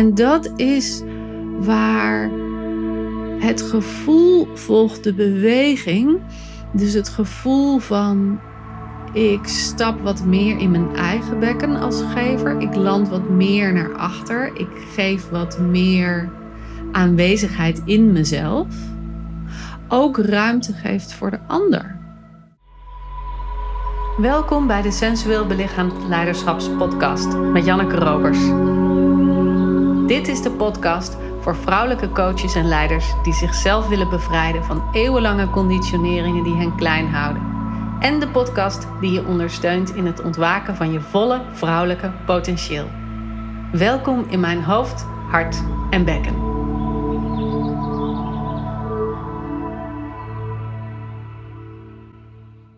En dat is waar het gevoel volgt de beweging. Dus het gevoel van ik stap wat meer in mijn eigen bekken als gever. Ik land wat meer naar achter. Ik geef wat meer aanwezigheid in mezelf. Ook ruimte geeft voor de ander. Welkom bij de Sensueel Belichaamd Leiderschapspodcast met Janneke Robers. Dit is de podcast voor vrouwelijke coaches en leiders die zichzelf willen bevrijden van eeuwenlange conditioneringen die hen klein houden. En de podcast die je ondersteunt in het ontwaken van je volle vrouwelijke potentieel. Welkom in mijn hoofd, hart en bekken.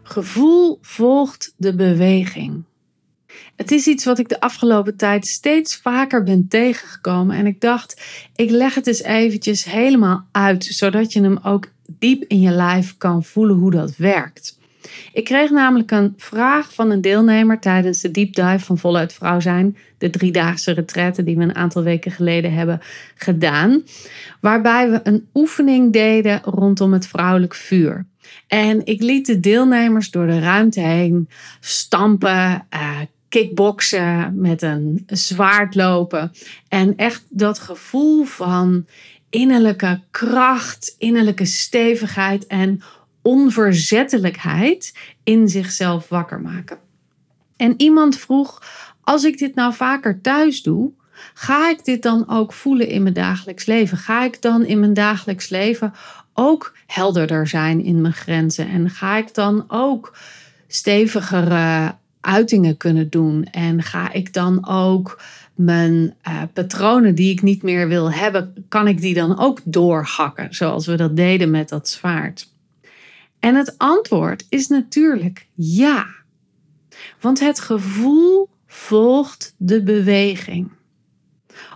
Gevoel volgt de beweging. Het is iets wat ik de afgelopen tijd steeds vaker ben tegengekomen. En ik dacht, ik leg het eens eventjes helemaal uit, zodat je hem ook diep in je lijf kan voelen hoe dat werkt. Ik kreeg namelijk een vraag van een deelnemer tijdens de deep dive van Voluit Vrouw zijn, de driedaagse retraite die we een aantal weken geleden hebben gedaan, waarbij we een oefening deden rondom het vrouwelijk vuur. En ik liet de deelnemers door de ruimte heen stampen, uh, kickboksen, met een zwaard lopen. En echt dat gevoel van innerlijke kracht, innerlijke stevigheid en onverzettelijkheid in zichzelf wakker maken. En iemand vroeg: als ik dit nou vaker thuis doe, ga ik dit dan ook voelen in mijn dagelijks leven? Ga ik dan in mijn dagelijks leven ook helderder zijn in mijn grenzen? En ga ik dan ook stevigere uitingen kunnen doen? En ga ik dan ook mijn uh, patronen die ik niet meer wil hebben, kan ik die dan ook doorhakken, zoals we dat deden met dat zwaard? En het antwoord is natuurlijk ja. Want het gevoel volgt de beweging.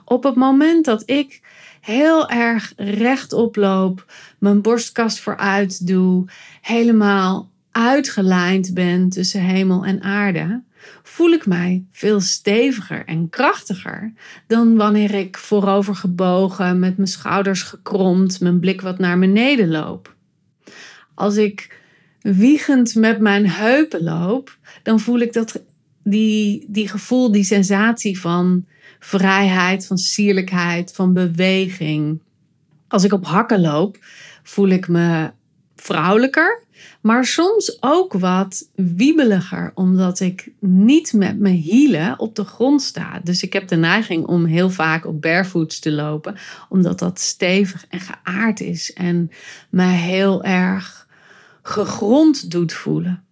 Op het moment dat ik heel erg rechtop loop, mijn borstkast vooruit doe, helemaal uitgelijnd ben tussen hemel en aarde, voel ik mij veel steviger en krachtiger dan wanneer ik voorover gebogen, met mijn schouders gekromd, mijn blik wat naar beneden loop. Als ik wiegend met mijn heupen loop, dan voel ik dat die, die gevoel, die sensatie van vrijheid, van sierlijkheid, van beweging. Als ik op hakken loop, voel ik me vrouwelijker, maar soms ook wat wiebeliger, omdat ik niet met mijn hielen op de grond sta. Dus ik heb de neiging om heel vaak op barefoots te lopen, omdat dat stevig en geaard is en me heel erg gegrond doet voelen.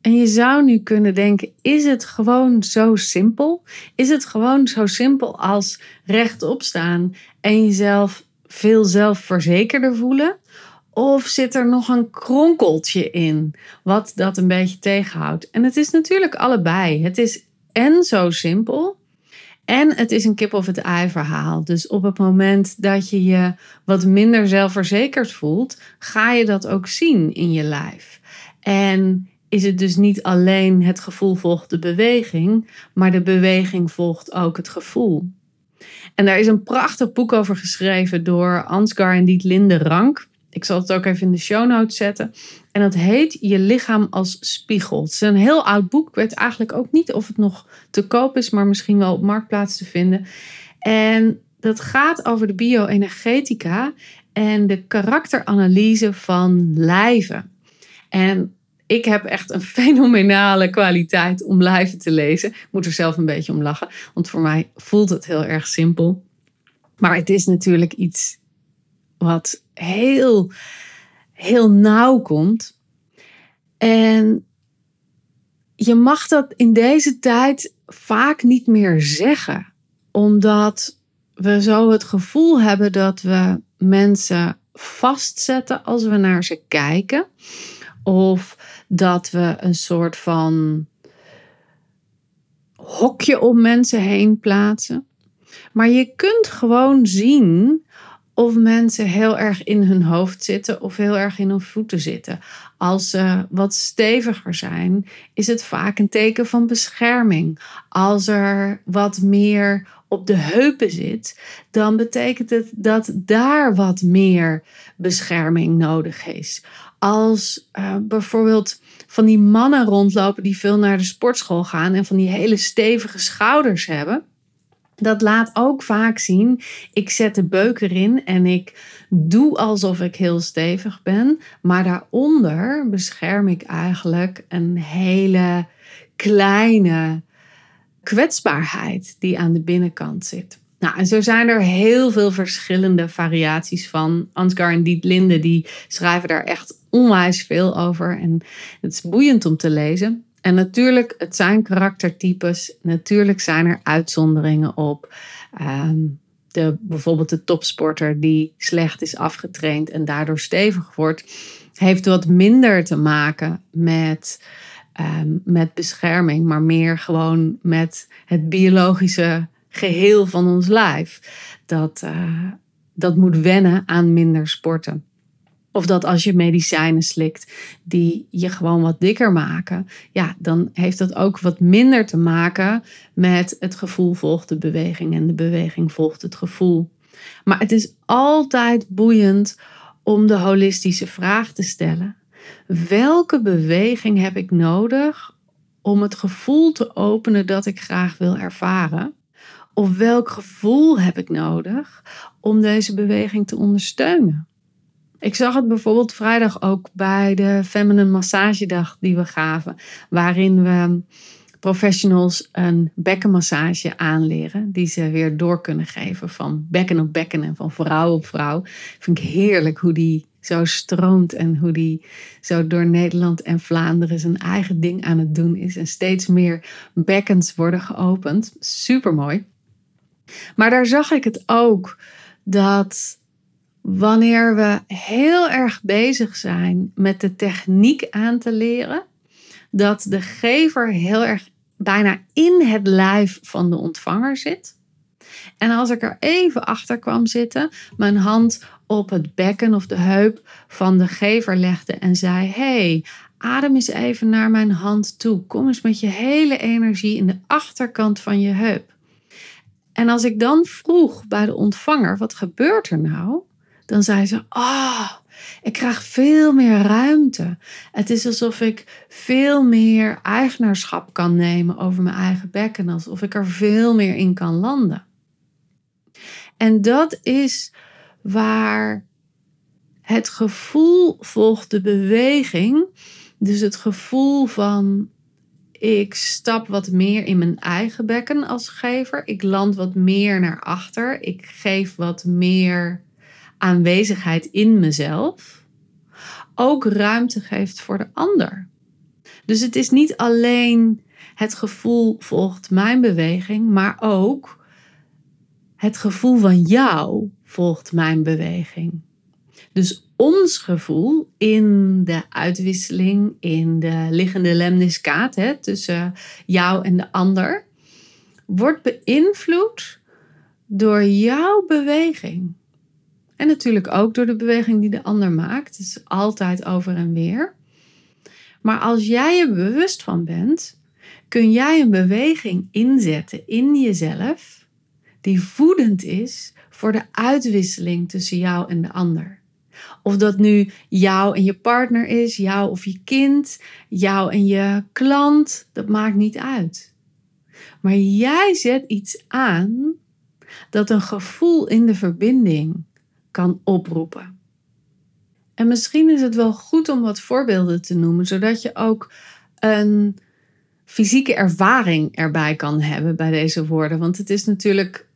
En je zou nu kunnen denken: is het gewoon zo simpel? Is het gewoon zo simpel als rechtop staan en jezelf veel zelfverzekerder voelen? Of zit er nog een kronkeltje in wat dat een beetje tegenhoudt? En het is natuurlijk allebei. Het is en zo simpel. En het is een kip of het ei verhaal. Dus op het moment dat je je wat minder zelfverzekerd voelt, ga je dat ook zien in je lijf. En is het dus niet alleen het gevoel volgt de beweging, maar de beweging volgt ook het gevoel. En daar is een prachtig boek over geschreven door Ansgar en Dietlinde Rank. Ik zal het ook even in de show notes zetten. En dat heet Je lichaam als spiegel. Het is een heel oud boek. Ik weet eigenlijk ook niet of het nog te koop is, maar misschien wel op marktplaats te vinden. En dat gaat over de bioenergetica en de karakteranalyse van lijven. En ik heb echt een fenomenale kwaliteit om lijven te lezen. Ik moet er zelf een beetje om lachen, want voor mij voelt het heel erg simpel. Maar het is natuurlijk iets wat heel, heel nauw komt. En je mag dat in deze tijd vaak niet meer zeggen, omdat we zo het gevoel hebben dat we mensen vastzetten als we naar ze kijken. Of dat we een soort van hokje om mensen heen plaatsen. Maar je kunt gewoon zien of mensen heel erg in hun hoofd zitten of heel erg in hun voeten zitten. Als ze wat steviger zijn, is het vaak een teken van bescherming. Als er wat meer op de heupen zit, dan betekent het dat daar wat meer bescherming nodig is. Als uh, bijvoorbeeld van die mannen rondlopen die veel naar de sportschool gaan en van die hele stevige schouders hebben. Dat laat ook vaak zien, ik zet de beuk erin en ik doe alsof ik heel stevig ben. Maar daaronder bescherm ik eigenlijk een hele kleine kwetsbaarheid die aan de binnenkant zit. Nou, en zo zijn er heel veel verschillende variaties van. Ansgar en Diet Linde die schrijven daar echt onwijs veel over. En het is boeiend om te lezen. En natuurlijk, het zijn karaktertypes. Natuurlijk zijn er uitzonderingen op. Ehm, de, bijvoorbeeld de topsporter die slecht is afgetraind en daardoor stevig wordt, heeft wat minder te maken met, ehm, met bescherming, maar meer gewoon met het biologische geheel van ons lijf. Dat, uh, dat moet wennen aan minder sporten. Of dat als je medicijnen slikt die je gewoon wat dikker maken, ja, dan heeft dat ook wat minder te maken met het gevoel volgt de beweging en de beweging volgt het gevoel. Maar het is altijd boeiend om de holistische vraag te stellen: welke beweging heb ik nodig om het gevoel te openen dat ik graag wil ervaren? Of welk gevoel heb ik nodig om deze beweging te ondersteunen? Ik zag het bijvoorbeeld vrijdag ook bij de Feminine Massagedag die we gaven, waarin we professionals een bekkenmassage aanleren, die ze weer door kunnen geven van bekken op bekken en van vrouw op vrouw. Vind ik heerlijk hoe die zo stroomt en hoe die zo door Nederland en Vlaanderen zijn eigen ding aan het doen is en steeds meer bekkens worden geopend. Super mooi. Maar daar zag ik het ook dat wanneer we heel erg bezig zijn met de techniek aan te leren, dat de gever heel erg bijna in het lijf van de ontvanger zit. En als ik er even achter kwam zitten, mijn hand op het bekken of de heup van de gever legde en zei: Hey, adem eens even naar mijn hand toe. Kom eens met je hele energie in de achterkant van je heup. En als ik dan vroeg bij de ontvanger: Wat gebeurt er nou? Dan zei ze: oh, ik krijg veel meer ruimte. Het is alsof ik veel meer eigenaarschap kan nemen over mijn eigen bekken, alsof ik er veel meer in kan landen. En dat is waar het gevoel volgt de beweging. Dus het gevoel van ik stap wat meer in mijn eigen bekken als gever. Ik land wat meer naar achter. Ik geef wat meer aanwezigheid in mezelf ook ruimte geeft voor de ander. Dus het is niet alleen het gevoel volgt mijn beweging, maar ook het gevoel van jou volgt mijn beweging. Dus ons gevoel in de uitwisseling, in de liggende lemniskaat hè, tussen jou en de ander, wordt beïnvloed door jouw beweging. En natuurlijk ook door de beweging die de ander maakt. Het is altijd over en weer. Maar als jij er bewust van bent, kun jij een beweging inzetten in jezelf die voedend is voor de uitwisseling tussen jou en de ander. Of dat nu jou en je partner is, jou of je kind, jou en je klant, dat maakt niet uit. Maar jij zet iets aan dat een gevoel in de verbinding kan oproepen. En misschien is het wel goed om wat voorbeelden te noemen, zodat je ook een fysieke ervaring erbij kan hebben bij deze woorden. Want het is natuurlijk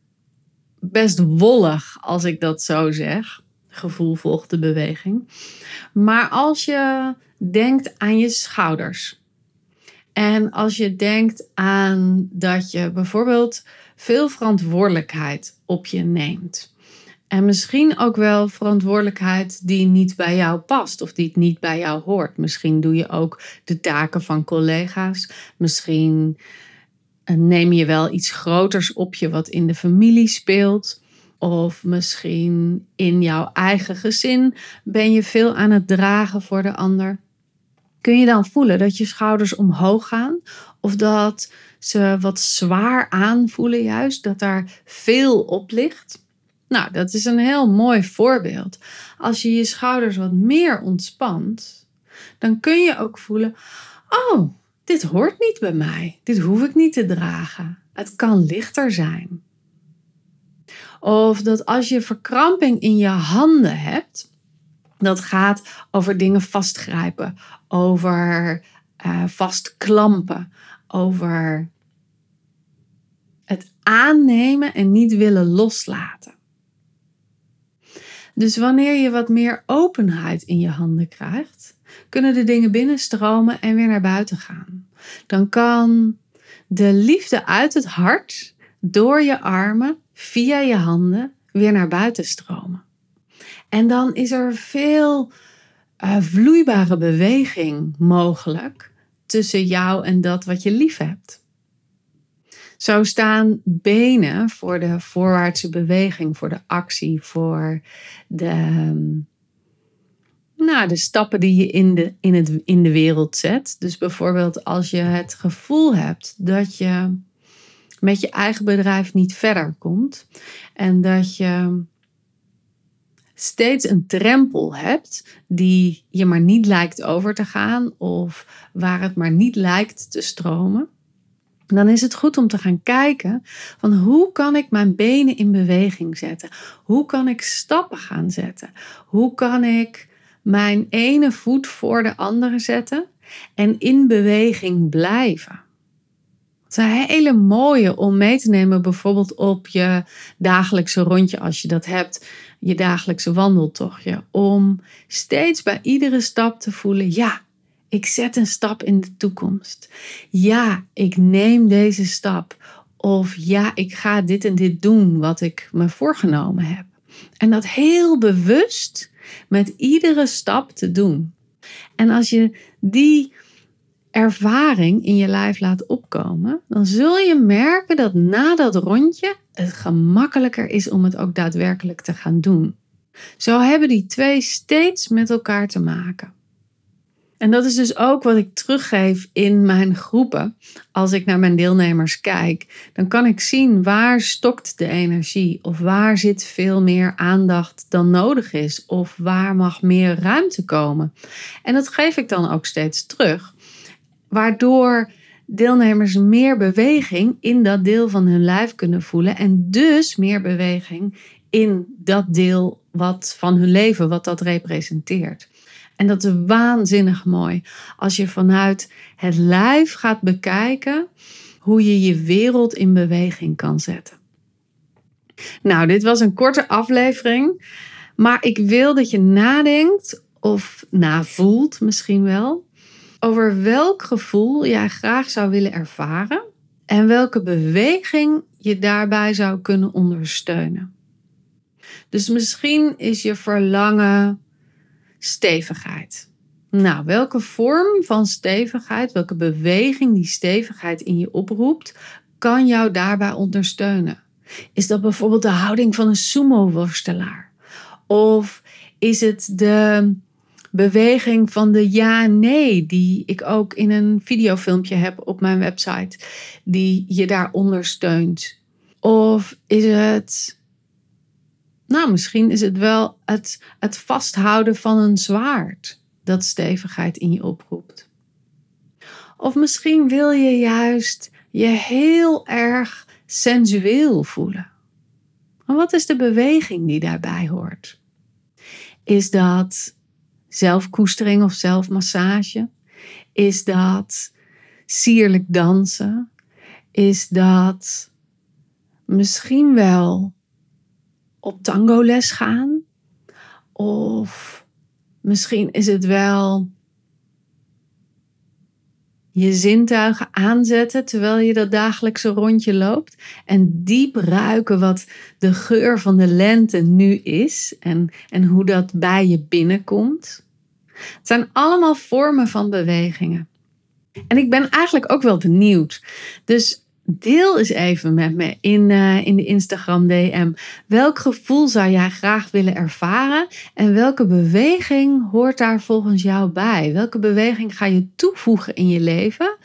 best wollig als ik dat zo zeg. Gevoel volgt de beweging. Maar als je denkt aan je schouders. En als je denkt aan dat je bijvoorbeeld veel verantwoordelijkheid op je neemt. En misschien ook wel verantwoordelijkheid die niet bij jou past of die niet bij jou hoort. Misschien doe je ook de taken van collega's. Misschien eh, neem je wel iets groters op je wat in de familie speelt. Of misschien in jouw eigen gezin ben je veel aan het dragen voor de ander. kun je dan voelen dat je schouders omhoog gaan of dat ze wat zwaar aanvoelen juist, dat daar veel op ligt. Nou, dat is een heel mooi voorbeeld. Als je je schouders wat meer ontspant, dan kun je ook voelen: oh, dit hoort niet bij mij. Dit hoef ik niet te dragen. Het kan lichter zijn. Of dat als je verkramping in je handen hebt, dat gaat over dingen vastgrijpen, over uh, vastklampen, over het aannemen en niet willen loslaten. Dus wanneer je wat meer openheid in je handen krijgt, kunnen de dingen binnenstromen en weer naar buiten gaan. Dan kan de liefde uit het hart door je armen, via je handen, weer naar buiten stromen. En dan is er veel uh, vloeibare beweging mogelijk tussen jou en dat wat je lief hebt. Zo staan benen voor de voorwaartse beweging, voor de actie, voor de, ehm, nou, de stappen die je in de, in, het, in de wereld zet. Dus bijvoorbeeld als je het gevoel hebt dat je met je eigen bedrijf niet verder komt en dat je steeds een drempel hebt die je maar niet lijkt over te gaan of waar het maar niet lijkt te stromen, dan is het goed om te gaan kijken van hoe kan ik mijn benen in beweging zetten? Hoe kan ik stappen gaan zetten? Hoe kan ik mijn ene voet voor de andere zetten en in beweging blijven? Het is een hele mooie om mee te nemen, bijvoorbeeld op je dagelijkse rondje, als je dat hebt, je dagelijkse wandeltochtje. Om steeds bij iedere stap te voelen: ja, ik zet een stap in de toekomst. Ja, ik neem deze stap. Of ja, ik ga dit en dit doen wat ik me voorgenomen heb. En dat heel bewust met iedere stap te doen. En als je die ervaring in je lijf laat opkomen, dan zul je merken dat na dat rondje het gemakkelijker is om het ook daadwerkelijk te gaan doen. Zo hebben die twee steeds met elkaar te maken. En dat is dus ook wat ik teruggeef in mijn groepen. Als ik naar mijn deelnemers kijk, dan kan ik zien waar stokt de energie of waar zit veel meer aandacht dan nodig is of waar mag meer ruimte komen. En dat geef ik dan ook steeds terug, waardoor deelnemers meer beweging in dat deel van hun lijf kunnen voelen en dus meer beweging in dat deel wat van hun leven wat dat representeert. En dat is waanzinnig mooi. Als je vanuit het lijf gaat bekijken hoe je je wereld in beweging kan zetten. Nou, dit was een korte aflevering. Maar ik wil dat je nadenkt of navoelt misschien wel. Over welk gevoel jij graag zou willen ervaren. En welke beweging je daarbij zou kunnen ondersteunen. Dus misschien is je verlangen stevigheid. Nou, welke vorm van stevigheid, welke beweging die stevigheid in je oproept, kan jou daarbij ondersteunen? Is dat bijvoorbeeld de houding van een sumo-worstelaar? Of is het de beweging van de ja-nee, die ik ook in een videofilmpje heb op mijn website, die je daar ondersteunt? Of is het nou, misschien is het wel het, het vasthouden van een zwaard dat stevigheid in je oproept. Of misschien wil je juist je heel erg sensueel voelen. Maar wat is de beweging die daarbij hoort? Is dat zelfkoestering of zelfmassage? Is dat sierlijk dansen? Is dat misschien wel op tangoles gaan. Of misschien is het wel je zintuigen aanzetten terwijl je dat dagelijkse rondje loopt. En diep ruiken wat de geur van de lente nu is en, en hoe dat bij je binnenkomt. Het zijn allemaal vormen van bewegingen. En ik ben eigenlijk ook wel benieuwd. Dus deel eens even met me in, uh, in de Instagram DM. Welk gevoel zou jij graag willen ervaren? En welke beweging hoort daar volgens jou bij? Welke beweging ga je toevoegen in je leven?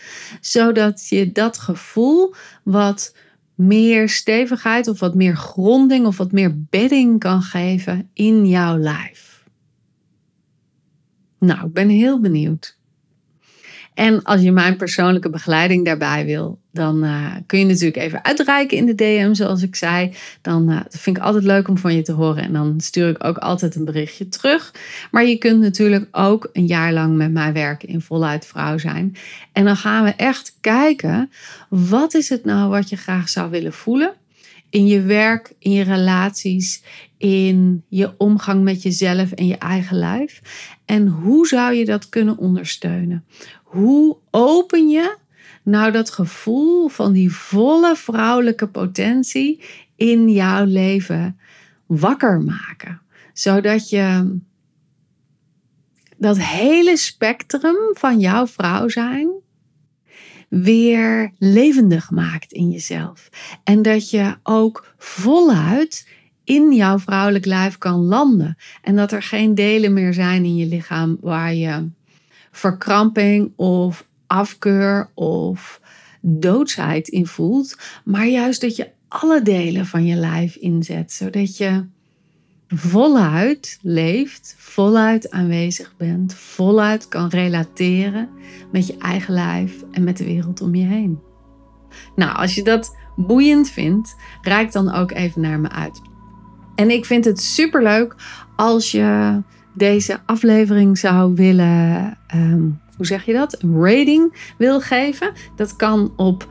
Zodat je dat gevoel wat meer stevigheid of wat meer gronding of wat meer bedding kan geven in jouw lijf. Nou, ik ben heel benieuwd. En als je mijn persoonlijke begeleiding daarbij wil, dan uh, kun je natuurlijk even uitreiken in de DM, zoals ik zei. Dan dat vind ik altijd leuk om van je te horen. En dan stuur ik ook altijd een berichtje terug. Maar je kunt natuurlijk ook een jaar lang met mij werken in voluit vrouw zijn. En dan gaan we echt kijken, wat is het nou wat je graag zou willen voelen? In je werk, in je relaties, in je omgang met jezelf en je eigen lijf. En hoe zou je dat kunnen ondersteunen? Hoe open je nou dat gevoel van die volle vrouwelijke potentie in jouw leven wakker maken? Zodat je dat hele spectrum van jouw vrouw zijn weer levendig maakt in jezelf. En dat je ook voluit in jouw vrouwelijk lijf kan landen. En dat er geen delen meer zijn in je lichaam waar je verkramping of afkeur of doodsheid in voelt, maar juist dat je alle delen van je lijf inzet, zodat je voluit leeft, voluit aanwezig bent, voluit kan relateren met je eigen lijf en met de wereld om je heen. Nou, als je dat boeiend vindt, reik dan ook even naar me uit. En ik vind het superleuk als je deze aflevering zou willen, ehm, hoe zeg je dat? Een rating wil geven. Dat kan op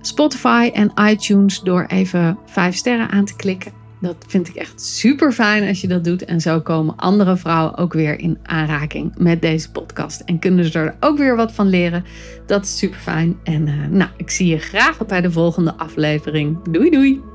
Spotify en iTunes door even vijf sterren aan te klikken. Dat vind ik echt super fijn als je dat doet. En zo komen andere vrouwen ook weer in aanraking met deze podcast. En kunnen ze er ook weer wat van leren. Dat is super fijn. En uh, nou, ik zie je graag bij de volgende aflevering. Doei doei!